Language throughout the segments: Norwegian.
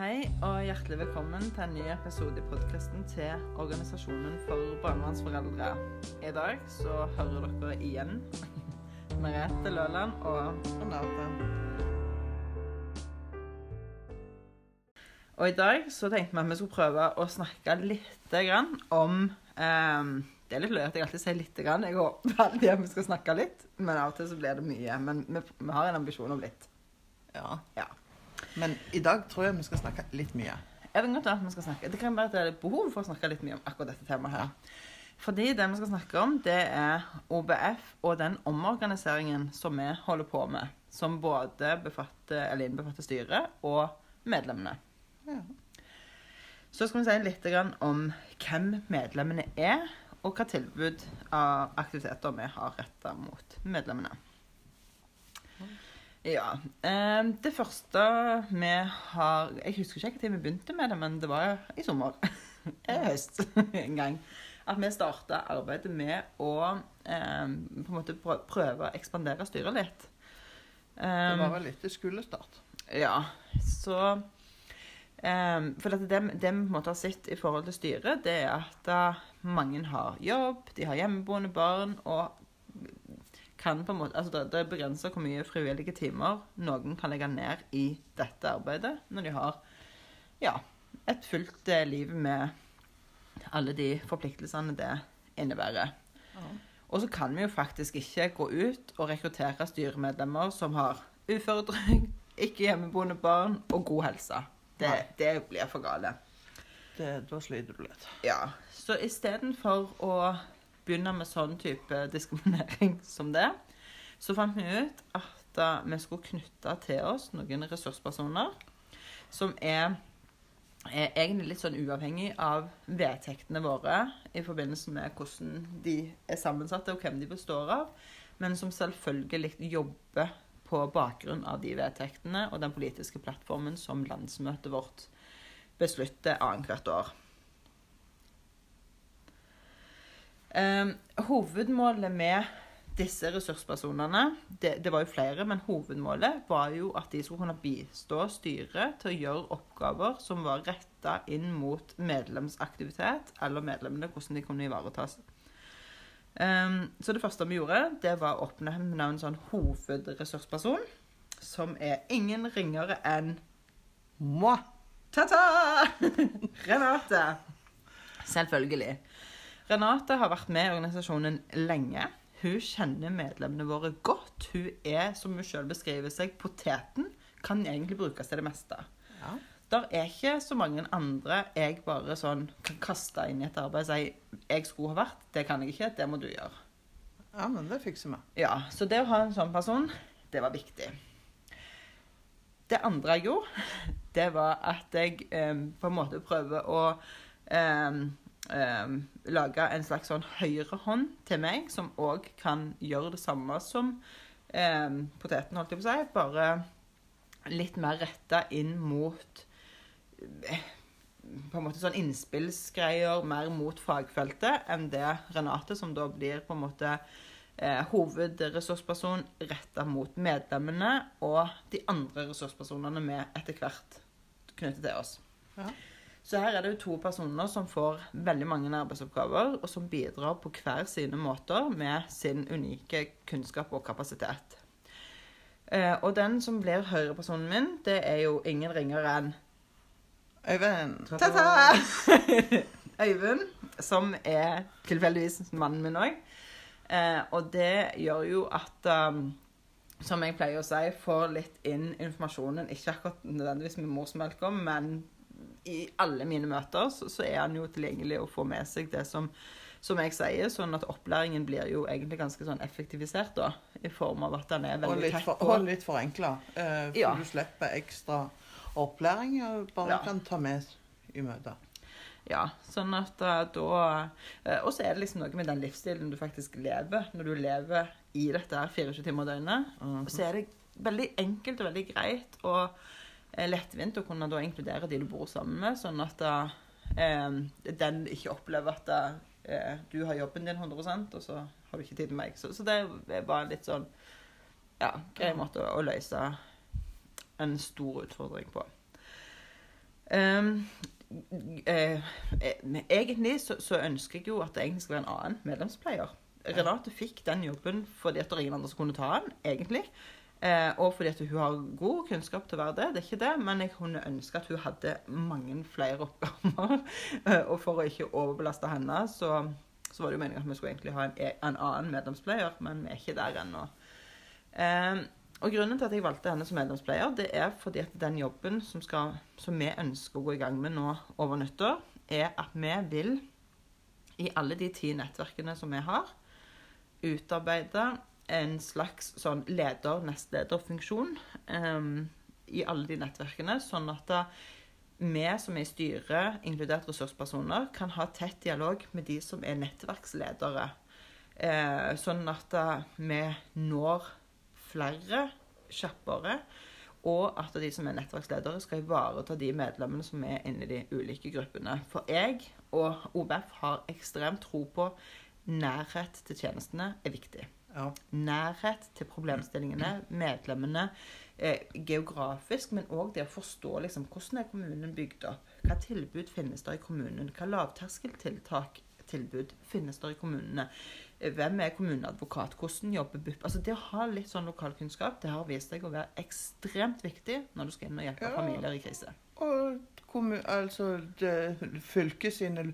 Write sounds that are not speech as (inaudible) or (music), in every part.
Hei og hjertelig velkommen til en ny episode i podkasten til Organisasjonen for barnevernsforeldre. I dag så hører dere igjen (laughs) Merete Løland og Renate. Og i dag så tenkte vi at vi skulle prøve å snakke litt grann om ehm, Det er litt løye at jeg alltid sier lite grann. Jeg håper alltid at vi skal snakke litt, men av og til så blir det mye. Men vi, vi har en ambisjon om litt. Ja. Ja. Men i dag tror jeg vi skal snakke litt mye. Er det godt at vi skal snakke? Det kan være at det er behov for å snakke litt mye om akkurat dette temaet her. Fordi det vi skal snakke om, det er OBF og den omorganiseringen som vi holder på med. Som både befatter, eller innbefatter styret og medlemmene. Ja. Så skal vi si litt om hvem medlemmene er, og hva tilbud av aktiviteter vi har retta mot medlemmene. Ja. Eh, det første vi har Jeg husker ikke når vi begynte med det, men det var i sommer. (laughs) I høst (laughs) en gang. At vi starta arbeidet med å eh, på en måte prøve å ekspandere styret litt. Det Um, var vel etter skolestart. ja, så For det, det vi på en måte har sett i forhold til styret, det er at mange har jobb, de har hjemmeboende barn, og kan på en måte, altså det, det er begrensa hvor mye frivillige timer noen kan legge ned i dette arbeidet når de har ja, et fullt eh, liv med alle de forpliktelsene det innebærer. Ja. Og så kan vi jo faktisk ikke gå ut og rekruttere styremedlemmer som har uføretrygd, ikke hjemmeboende barn og god helse. Det, det blir for gale. Det, da sliter du litt. Ja, Så istedenfor å begynne med sånn type (laughs) diskriminering som det, så fant vi ut at eh, vi skulle knytte til oss noen ressurspersoner som er, er egentlig litt sånn uavhengig av vedtektene våre i forbindelse med hvordan de er sammensatte og hvem de består av, men som selvfølgelig jobber på bakgrunn av de vedtektene og den politiske plattformen som landsmøtet vårt beslutter annethvert år. Um, hovedmålet med disse ressurspersonene, det, det var jo flere, men hovedmålet var jo at de skulle kunne bistå styret til å gjøre oppgaver som var retta inn mot medlemsaktivitet, eller medlemmene, hvordan de kunne ivaretas. Um, så det første vi gjorde, det var å oppnevne en sånn hovedressursperson, som er ingen ringere enn Moi! Ta-ta! (laughs) Renate. Selvfølgelig. Renate har vært med i organisasjonen lenge. Hun kjenner medlemmene våre godt. Hun er, som hun sjøl beskriver seg, poteten. Kan egentlig brukes til det meste. Ja. Der er ikke så mange andre jeg bare sånn kan kaste inn i et arbeid og si jeg skulle ha vært. Det kan jeg ikke. Det må du gjøre. ja, men det fikser vi. Ja, Så det å ha en sånn person, det var viktig. Det andre jeg gjorde, (laughs) det var at jeg eh, på en måte prøver å em, em, lage en slags sånn høyrehånd til meg, som òg kan gjøre det samme som eh, poteten, holdt jeg på å si. Bare litt mer retta inn mot eh, på en måte sånn innspillsgreier mer mot fagfeltet enn det Renate, som da blir på en måte eh, hovedressursperson retta mot medlemmene og de andre ressurspersonene vi etter hvert knytter til oss. Ja. Så her er det jo to personer som får veldig mange arbeidsoppgaver, og som bidrar på hver sine måter med sin unike kunnskap og kapasitet. Eh, og den som blir høyrepersonen min, det er jo ingen ringere enn Øyvind. Ta-ta! (laughs) Øyvind, som er tilfeldigvis mannen min òg. Eh, og det gjør jo at um, som jeg pleier å si, får litt inn informasjonen, ikke akkurat nødvendigvis med morsmelka, men i alle mine møter så, så er han jo tilgjengelig å få med seg det som, som jeg sier, sånn at opplæringen blir jo egentlig ganske sånn effektivisert da, i form av at han er veldig tett på. og litt forenkla. Eh, for Ja. du slipper ekstra opplæring og bare Ja. kan ta med i møter. Ja, sånn at eh, da eh, Og så er det liksom noe med den livsstilen du faktisk lever, når du lever i dette her 24 timer i døgnet. Mhm. Og så er det veldig enkelt og veldig greit eh, lettvint å kunne da inkludere de du bor sammen med, sånn at eh, den ikke opplever at eh, du har jobben din 100% og så har du ikke tid med meg. Så, så det en litt sånn ja, grei måte å, å løse en stor utfordring på. Um, eh, eh, egentlig så, så ønsker jeg jo at det egentlig skal være en annen medlemspleier. Renate fikk den jobben fordi at det er ingen andre som kunne ta den, egentlig. Eh, og fordi at hun har god kunnskap til å være det, det er ikke det, men jeg kunne ønske at hun hadde mange flere (laughs) oppgaver. Eh, og for å ikke overbelaste henne, så, så var det jo meningen at vi skulle egentlig ha en, en annen medlemspleier, men vi er ikke der ennå. Eh, og grunnen til at jeg valgte henne som medlemspleier, det er fordi at den jobben som, skal, som vi ønsker å gå i gang med nå over nyttår, er at vi vil, i alle de ti nettverkene som vi har, utarbeide en slags sånn leder-nestleder-funksjon um, i alle de nettverkene, sånn at da vi som er i styret, inkludert ressurspersoner, kan ha tett dialog med de som er nettverksledere. Eh, sånn at da vi når flere kjappere, og at de som er nettverksledere, skal ivareta de medlemmene som er inne i de ulike gruppene. For jeg og OBF har ekstremt tro på nærhet til tjenestene er viktig. Ja. Nærhet til problemstillingene, medlemmene, eh, geografisk, men òg det å forstå liksom, hvordan er kommunen bygd opp. Hva tilbud finnes der i kommunen? Hva lavterskeltiltak tilbud finnes der i kommunene? Eh, Hvem er kommuneadvokat? Hvordan jobber BUP? Altså Det å ha litt sånn lokalkunnskap det har vist seg å være ekstremt viktig når du skal inn og hjelpe Ja. familier i krise. Og altså det, fylket sine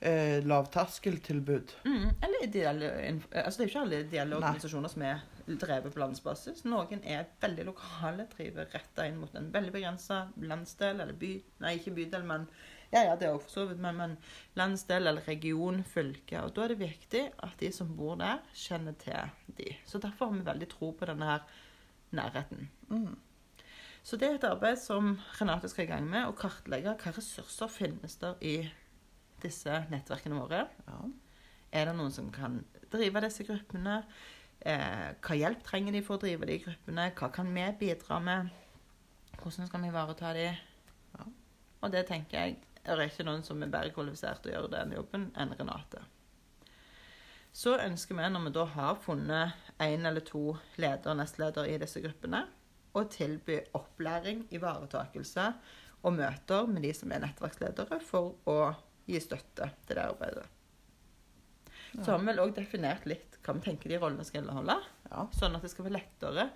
eh, lavterskeltilbud. Mm, eller ideelle altså Det er jo ikke alle ideelle Nei. organisasjoner som er drevet på landsbasis. Noen er veldig lokale, driver retta inn mot en veldig begrensa landsdel eller by. Nei, ikke bydel, men ja, ja, det er også men, men landsdel eller region, fylke. Og da er det viktig at de som bor der, kjenner til de. Så derfor har vi veldig tro på denne her nærheten. Mm. Så det er et arbeid som Renate skal i gang med, å kartlegge hva ressurser finnes der i disse nettverkene våre. Ja. Er det noen som kan drive disse gruppene? Eh, hva hjelp trenger de for å drive de gruppene? Hva kan vi bidra med? Hvordan skal vi ivareta de? Ja. Og det tenker jeg er ikke noen som er bedre kvalifisert til å gjøre den jobben enn Renate. Så ønsker vi, når vi da har funnet én eller to leder og nestleder i disse gruppene, å tilby opplæring, ivaretakelse og møter med de som er nettverksledere, for å gi støtte til det arbeidet. Så har vi vel òg definert litt hva vi tenker de rollene skal inneholde. Ja. Sånn at det skal være lettere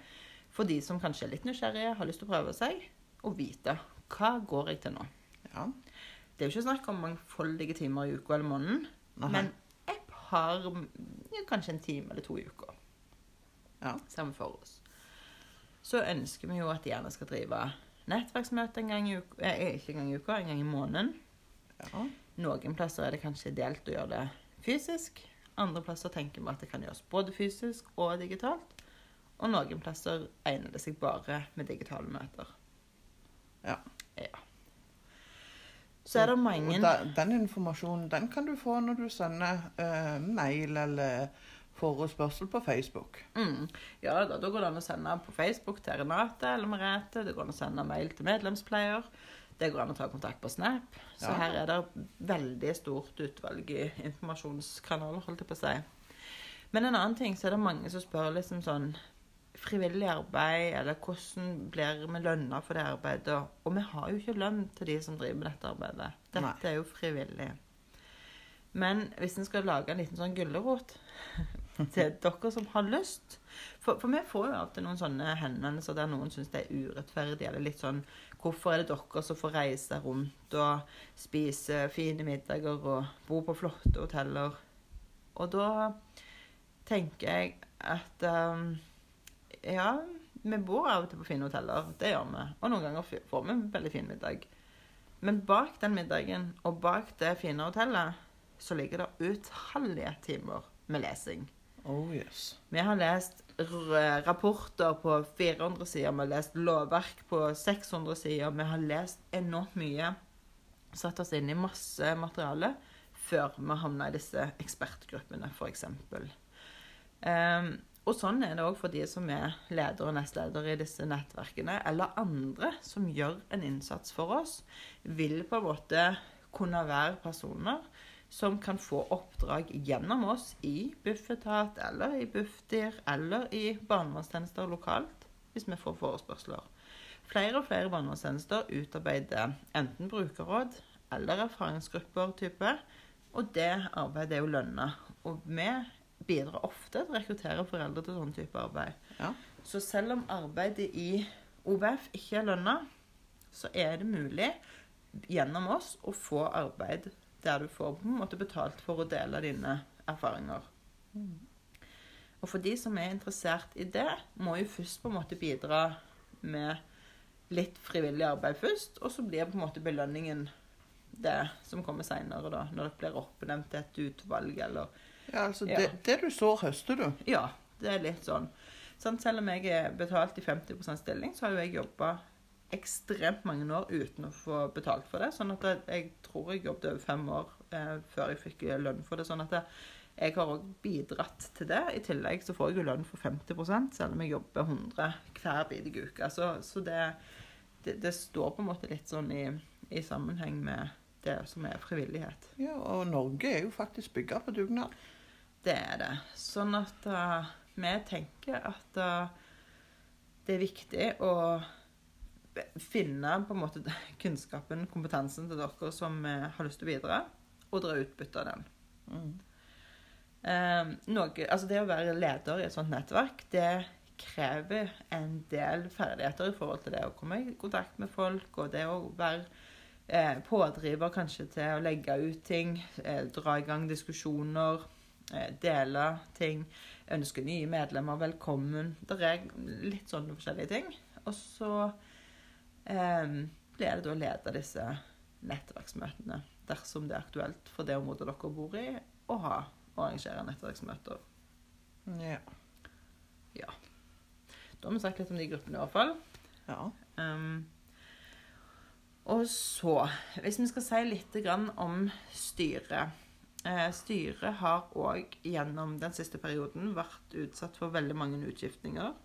for de som kanskje er litt nysgjerrige, har lyst til å prøve seg, å vite hva går jeg til nå. ja. Det er jo ikke snakk om mangfoldige timer i uka eller måneden, Aha. men et par ja, Kanskje en time eller to i uka. Ja. Vi for oss. Så ønsker vi jo at de gjerne skal drive nettverksmøte en gang i uka, eh, ikke en gang i uka, en gang i måneden. ja. Noen plasser er det kanskje delt å gjøre det fysisk. Andre plasser tenker vi at det kan gjøres både fysisk og digitalt. Og noen plasser egner det seg bare med digitale møter. Ja. Ja. Så er det mange den informasjonen den kan du få når du sender uh, mail eller forespørsel på Facebook. mm, Ja da, da går det an å sende på Facebook til Renate eller Merete. Det går an å sende mail til medlemspleier. Det går an å ta kontakt på Snap. Så Ja. her er det veldig stort utvalg i informasjonskanaler, holdt jeg på å si. Men en annen ting, så er det mange som spør liksom sånn Frivillig arbeid, eller hvordan blir vi lønna for det arbeidet? Og vi har jo ikke lønn til de som driver med dette arbeidet. Dette Nei. er jo frivillig. Men hvis en skal lage en liten sånn gulrot til dere som har lyst For, for vi får jo alltid noen sånne henvendelser der noen syns det er urettferdig, eller litt sånn Hvorfor er det dere som får reise rundt og spise fine middager og bo på flotte hoteller? Og da tenker jeg at um, Ja, vi bor av og til på fine hoteller. Det gjør vi. Og noen ganger får vi en veldig fin middag. Men bak den middagen og bak det fine hotellet så ligger det utallige timer med lesing. Oh yes. Vi har lest rapporter på 400 sider, vi har lest lovverk på 600 sider, vi har lest enormt mye. Satt oss inn i masse materiale før vi havna i disse ekspertgruppene, f.eks. Um, og sånn er det òg for de som er ledere og nestledere i disse nettverkene, eller andre som gjør en innsats for oss, vil på en måte kunne være personer som kan få oppdrag gjennom oss i Bufetat eller i Bufdir eller i barnevernstjenester lokalt, hvis vi får forespørsler. Flere og flere barnevernstjenester utarbeider enten brukerråd eller erfaringsgrupper type, og det arbeidet er jo lønna. Og vi bidrar ofte til å rekruttere foreldre til sånn type arbeid. Ja. Så selv om arbeidet i OVF ikke er lønna, så er det mulig gjennom oss å få arbeid der du får på en måte betalt for å dele dine erfaringer. Og for de som er interessert i det, må jo først på en måte bidra med litt frivillig arbeid først, og så blir på en måte belønningen det som kommer seinere, da. Når det blir oppnevnt til et utvalg eller Ja, altså, Ja. Det, det du sår, høster du. Ja, det er litt sånn. Sånn, selv om jeg er betalt i 50% stilling, så har jo jeg jobba ekstremt mange år uten å få betalt for det. Sånn at jeg, tror jeg jobbet over fem år eh, før jeg fikk lønn for det. Sånn at jeg, jeg har òg bidratt til det. I tillegg så får jeg jo lønn for 50 selv om jeg jobber 100 hver bidige uke. Så, så det, det, det står på en måte litt sånn i, i sammenheng med det som er frivillighet. Ja, Og Norge er jo faktisk bygga på dugnad. Det er det. Sånn at uh, vi tenker at uh, det er viktig å finne på en måte (laughs) kunnskapen, kompetansen til dere som eh, har lyst til å bidra, og dra utbytte av den. Mm. Eh, noe, altså det å være leder i et sånt nettverk, det krever en del ferdigheter i forhold til det å komme i kontakt med folk, og det å være eh, pådriver kanskje til å legge ut ting, eh, dra i gang diskusjoner, eh, dele ting, ønske nye medlemmer velkommen. Det er litt sånne forskjellige ting. Og så blir det da lede disse nettverksmøtene, dersom det er aktuelt for det området dere bor i, å ha og arrangere nettverksmøter. Ja. Ja. Da har vi sagt litt om de gruppene i hvert fall. ja. Um, og så, hvis vi skal si litt grann om styret. Eh, styret har òg gjennom den siste perioden vært utsatt for veldig mange utskiftninger.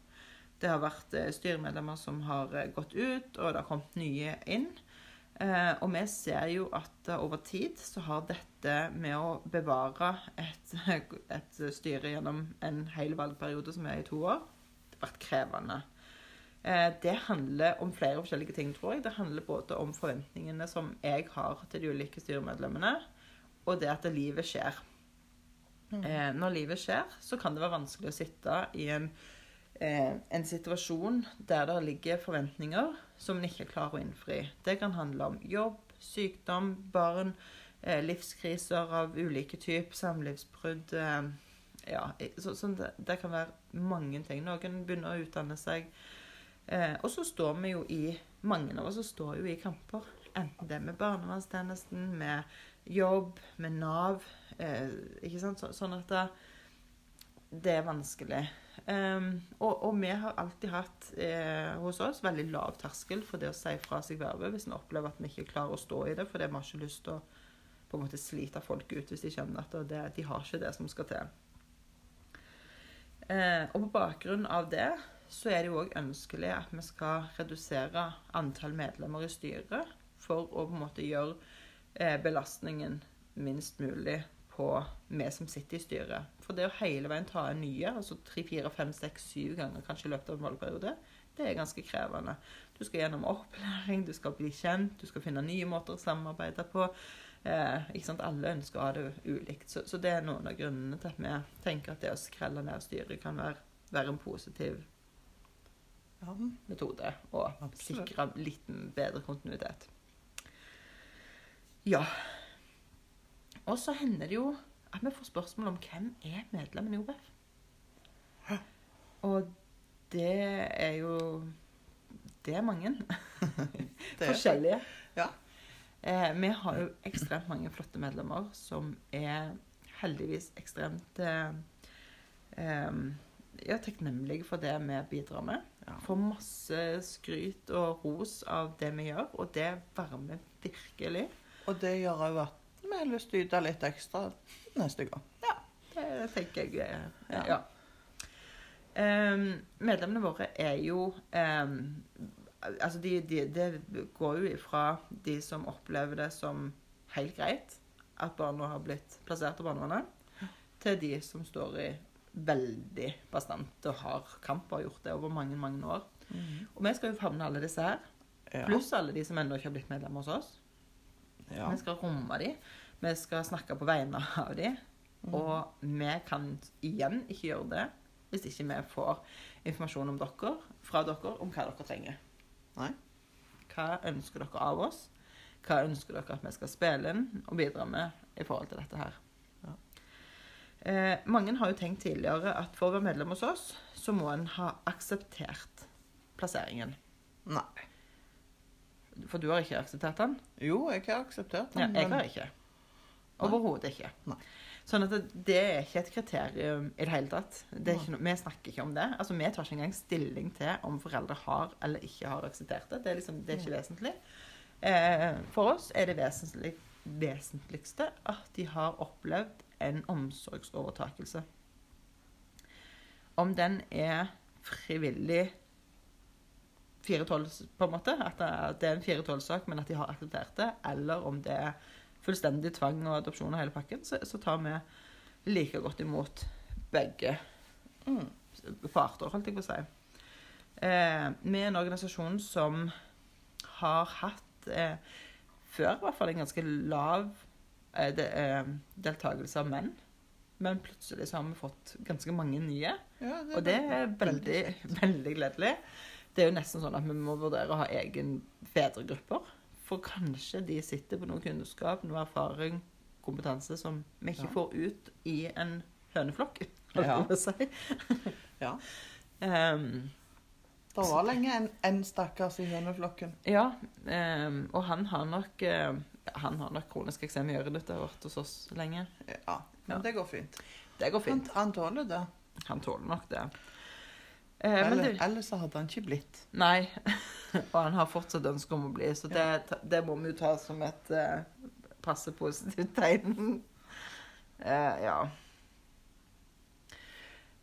Det har vært eh, styremedlemmer som har eh, gått ut, og det har kommet nye inn. Eh, og vi ser jo at over tid så har dette med å bevare et, (laughs) et styre gjennom en hel valgperiode, som er i to år, vært krevende. Det handler om flere forskjellige ting, tror jeg. Det handler både om forventningene som jeg har til de ulike styremedlemmene, og det at livet skjer. Eh, Når livet skjer, så kan det være vanskelig å sitte i en, eh, en situasjon der det ligger forventninger som en ikke klarer å innfri. Det kan handle om jobb, sykdom, barn, eh, livskriser av ulike typer, samlivsbrudd. eh, Ja, så, så det, det kan være mange ting. Noen begynner å utdanne seg. Eh, og så står vi jo i Mange av oss står jo i kamper. Enten det er med barnevernstjenesten, med jobb, med Nav. Eh, ikke sant? Så, sånn at det, det er vanskelig. Um, og, og vi har alltid hatt eh, hos oss veldig lav terskel for det å si fra seg vervet hvis en opplever at vi ikke klarer å stå i det, fordi vi har ikke lyst til å på en måte slite folk ut hvis de kjenner at det, de har ikke det som skal til. Eh, og på bakgrunn av det så er det jo òg ønskelig at vi skal redusere antall medlemmer i styret for å på en måte gjøre eh, belastningen minst mulig på vi som sitter i styret. For det å hele veien ta inn nye, altså tre, fire, fem, seks, syv ganger kanskje i løpet av en valgperiode, det er ganske krevende. Du skal gjennom opplæring, du skal bli kjent, du skal finne nye måter å samarbeide på. Eh, ikke sant? Alle ønsker å ha det ulikt. Så, så det er noen av grunnene til at vi tenker at det å skrelle ned styret kan være, være en positiv ja. metode og Absolutt. sikre litt bedre kontinuitet. Ja. Og så hender det jo at vi får spørsmål om hvem er medlemmen i OBF. Og det er jo Det er mange. Det (laughs) er- (laughs) Forskjellige. Ja. Eh, vi har jo ekstremt mange flotte medlemmer som er heldigvis ekstremt eh, eh, ja, takknemlige for det vi bidrar med. Ja. Får masse skryt og ros av det vi gjør, og det varmer virkelig. Og det gjør òg at vi har lyst til å yte litt ekstra neste gang. Ja, Det tenker jeg eh, Ja. ja. Um, medlemmene våre er jo um, Altså, de, de, det går jo ifra de som opplever det som helt greit at barna har blitt plassert av barnevernet, til de som står i veldig bastant og har kamp og har gjort det over mange, mange år. Mm. Og vi skal jo favne alle disse her, Ja. pluss alle de som ennå ikke har blitt medlemmer hos oss. ja. Vi skal romme de, vi skal snakke på vegne av dem. Mm. og vi kan igjen ikke gjøre det hvis ikke vi får informasjon om dere, fra dere om hva dere trenger. Nei. Hva ønsker dere av oss? Hva ønsker dere at vi skal spille inn og bidra med i forhold til dette her? Ja. Eh, mange har jo tenkt tidligere at for å være medlem hos oss, så må en ha akseptert plasseringen. Nei. For du har ikke akseptert den? Jo, jeg har akseptert Ja, den. jeg men- har ikke. Overhodet ikke. Nei. Sånn at det, det er ikke et kriterium i det hele tatt. Det er ikke no, vi snakker ikke om det. Altså, Vi tar ikke engang stilling til om foreldre har eller ikke har akseptert det. Det er, liksom, det er ikke vesentlig. Eh, for oss er det vesentlig, vesentligste at de har opplevd en omsorgsovertakelse. Om den er frivillig 412, på en måte, at det er, det er en 412-sak, men at de har akseptert det, eller om det er fullstendig tvang og adopsjon og hele pakken, så, så tar vi like godt imot begge Mm. parter, holdt jeg på å si. Eh, vi er en organisasjon som har hatt, eh, før i hvert fall, en ganske lav eh, de, eh, deltakelse av menn. Men plutselig så har vi fått ganske mange nye. Ja, Og det er veldig, (laughs) veldig gledelig. Det er jo nesten sånn at vi må vurdere å ha egen fedregrupper. For kanskje de sitter på noe kunnskap, noe erfaring, kompetanse som vi ikke Ja. får ut i en høneflokk, holdt Ja. jeg på å si. (laughs) Ja. um, Det var lenge en, en stakkars i høneflokken. ja, um, og han har nok uh, han har nok kronisk eksem i øret. Dette har vært hos oss lenge. Ja, men Ja. det går fint. Det går Han, fint. han tåler det. Han tåler nok det. Eh, men Eller, du... ellers så hadde han ikke blitt. Nei. (laughs) Og han har fortsatt ønske om å bli, så det, det må vi jo ta som et eh, passe positivt tegn. (laughs) Eh, ja.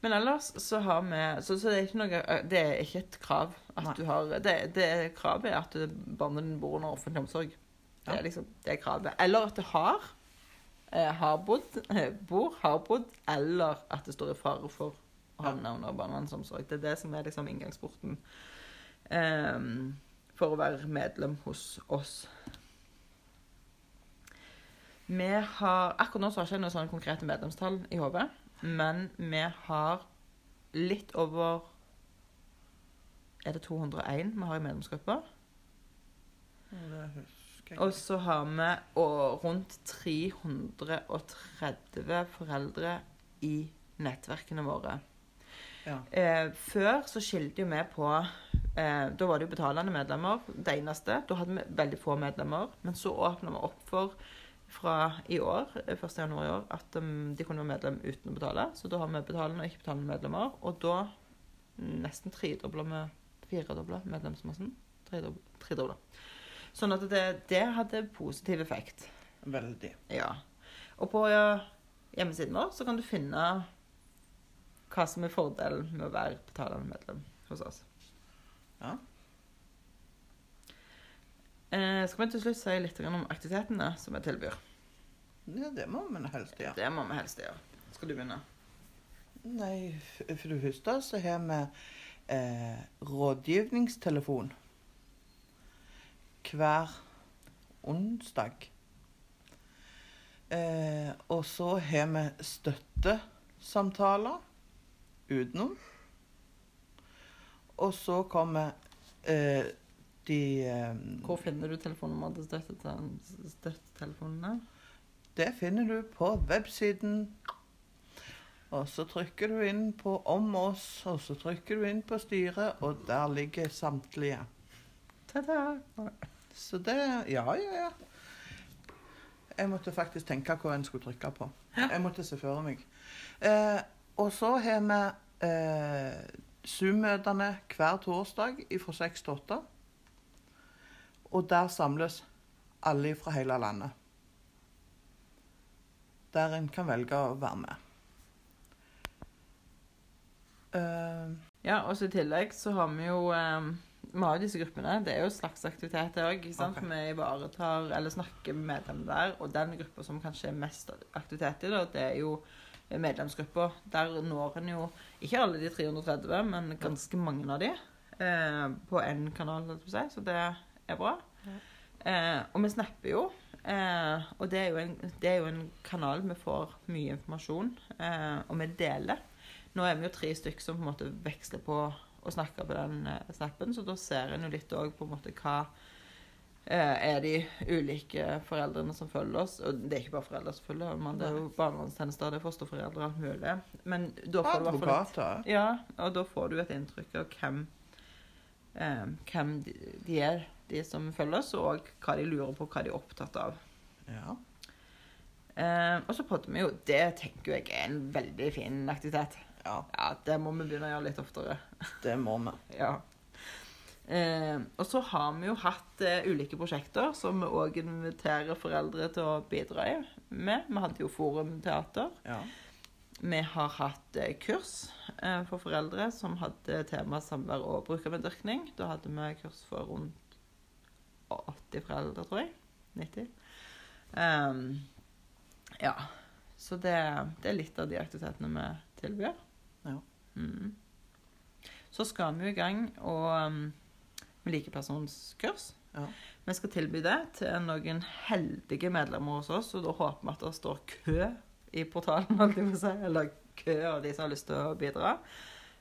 Men ellers så har vi Så, så det, er ikke noe, eh, det er ikke et krav at Nei. du har Det, det kravet er at barnet ditt bor under offentlig omsorg. Det er liksom det er kravet. Eller at det har. Eh, har bodd, eh, bor, har bodd, eller at det står i fare for havne under barnevernsomsorg. Det er det som er liksom inngangsporten um, for å være medlem hos oss. Vi har, Akkurat nå så har jeg ikke noen sånne konkrete medlemstall i hodet, men vi har litt over Er det 201 vi har i jeg Og så har vi og rundt 330 foreldre i nettverkene våre. Ja. Eh, før så skilte jo vi på eh, Da var det jo betalende medlemmer, det eneste. Da hadde vi veldig få medlemmer. Men så åpna vi opp for fra i år, eh, 1. januar i år, at um, de kunne være medlem uten å betale. Så da har vi betalende og ikke betalende medlemmer. Og da nesten tredobla vi Firedobla medlemsmassen. Tredobla. Sånn at det, det hadde positiv effekt. Veldig. Ja. Og på ja, hjemmesiden vår så kan du finne hva som er fordelen med å være betalende medlem hos oss. Ja. Eh, skal vi til slutt si litt om aktivitetene som vi tilbyr? ja, det må vi helst gjøre. Det må vi helst gjøre. Skal du begynne? Nei, for det første så har vi eh, rådgivningstelefon hver onsdag. Eh, og så har vi støttesamtaler utenom. Og så kommer eh, de eh, Hvor finner du telefonnummeret til støttetel- støttetelefonene? Det finner du på websiden. Og så trykker du inn på 'Om oss', og så trykker du inn på 'Styret', og der ligger samtlige. Ta-da. Så det Ja, ja, ja. Jeg måtte faktisk tenke hva en skulle trykke på. Jeg måtte se for meg. Eh, og så har vi eh, Zoom-møtene hver torsdag fra 6 til 8. Og der samles alle fra hele landet. Der en kan velge å være med. Uh, Ja, og så i tillegg så har vi jo um, Vi har jo disse gruppene. Det er jo slags aktiviteter òg. Okay. Vi ivaretar eller snakker med medlemmene der. Og den gruppa som kanskje er mest aktivitet i, da, det er jo medlemsgruppa. Der når en jo ikke alle de 330, men ganske mange av de. eh, på én kanal, så det er bra. Eh, og vi snapper jo. Eh, og det er jo, en, det er jo en kanal vi får mye informasjon, eh, og vi deler. Nå er vi jo tre stykker som på en måte veksler på å snakke på den snappen, så da ser en jo litt òg på en måte hva er de ulike foreldrene som følger oss. Og det er ikke bare foreldre som følger, men det er jo barnevernstjenester, det er fosterforeldre, alt mulig. Men da får du hvert ja, og da får du et inntrykk av hvem, eh, hvem de, de er, de som følger oss, og hva de lurer på, hva de er opptatt av. Ja. Eh, og så podder vi jo. Det tenker jeg er en veldig fin aktivitet. ja, Ja, det må vi begynne å gjøre litt oftere. det må vi. (laughs) Ja. Eh, og så har vi jo hatt eh, ulike prosjekter som vi òg inviterer foreldre til å bidra i med. Vi hadde jo Forumteater. Ja. Vi har hatt eh, kurs eh, for foreldre som hadde tema samvær og brukermedvirkning. Da hadde vi kurs for rundt 80 foreldre, tror jeg. 90. Ehm, ja. Så det, det er litt av de aktivitetene vi tilbyr. Ja. Mm. Så skal vi jo i gang og, um, med likepersonskurs. Ja. Vi skal tilby det til noen heldige medlemmer hos oss, og da håper vi at det står kø i portalen, eller kø av de som har lyst til å bidra.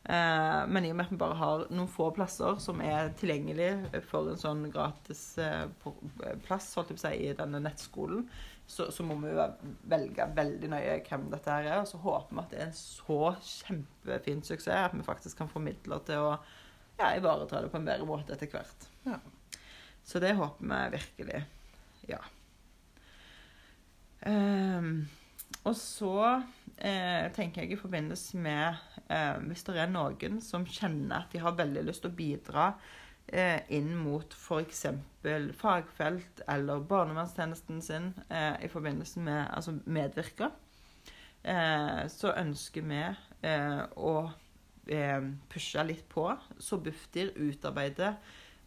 Eh, men i og med at vi bare har noen få plasser som er tilgjengelig for en sånn gratis eh, plass holdt jeg på å si, i denne nettskolen, så, så må vi velge veldig nøye hvem dette her er. Og så håper vi at det er en så kjempefin suksess at vi faktisk kan få midler til å ja, ivareta det på en bedre måte etter hvert. Ja. Så det håper vi virkelig. Ja. Um, og så eh, tenker jeg i forbindelse med eh, Hvis det er noen som kjenner at de har veldig lyst til å bidra eh, inn mot f.eks. fagfelt eller barnevernstjenesten sin eh, i forbindelse med altså medvirke, eh, så ønsker vi eh, å eh, pushe litt på. Så Bufdir utarbeider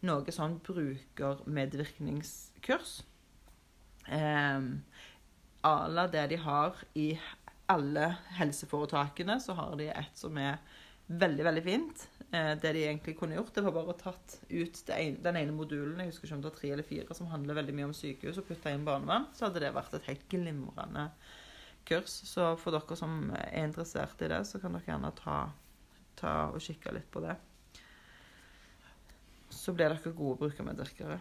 noe sånn brukermedvirkningskurs. Eh, à det de har i alle helseforetakene, så har de et som er veldig, veldig fint. Eh, det de egentlig kunne gjort, det var bare å tatt ut ene, den ene modulen, jeg husker ikke om det var tre eller fire, som handler veldig mye om sykehus, og putta inn barnevern, så hadde det vært et helt glimrende kurs. Så for dere som er interessert i det, så kan dere gjerne ta, ta og kikke litt på det. Så blir dere gode brukermedvirkere.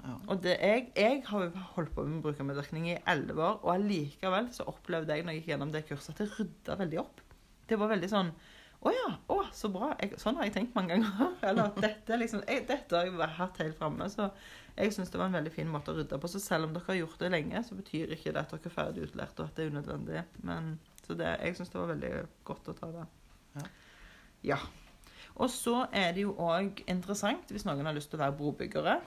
Ja. Og det, jeg, jeg har holdt på med brukermedvirkning i elleve år, og allikevel så opplevde jeg når jeg gikk gjennom det kurset, at det rydda veldig opp. Det var veldig sånn Å ja, å, så bra. Jeg, sånn har jeg tenkt mange ganger. (laughs) Eller at dette, liksom, jeg, dette har jeg hatt helt framme. Så jeg syns det var en veldig fin måte å rydde på. Så selv om dere har gjort det lenge, så betyr ikke det at dere er ferdig utlært, og at det er unødvendig. Men, så det, jeg syns det var veldig godt å ta det. Ja. Ja. Og så er det jo òg interessant, hvis noen har lyst til å være brobyggere,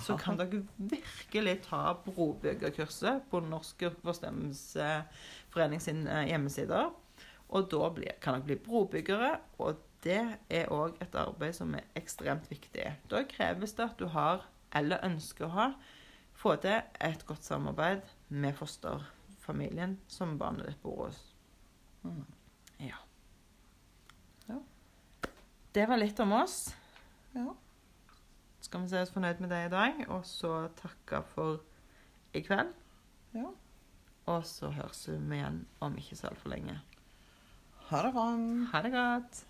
så kan dere virkelig ta brobyggerkurset på Norsk Forstemmelsesforening sin eh, hjemmesider. Og da blir, kan dere bli brobyggere, og det er òg et arbeid som er ekstremt viktig. Da kreves det at du har, eller ønsker å ha, få til et godt samarbeid med fosterfamilien som barnet ditt bor hos. Mm. Ja. Det var litt om oss. Ja. Skal vi se oss fornøyd med det i dag, og så takke for i kveld. ja. Og så høres vi igjen om ikke så altfor lenge. Ha det bra. Ha det godt.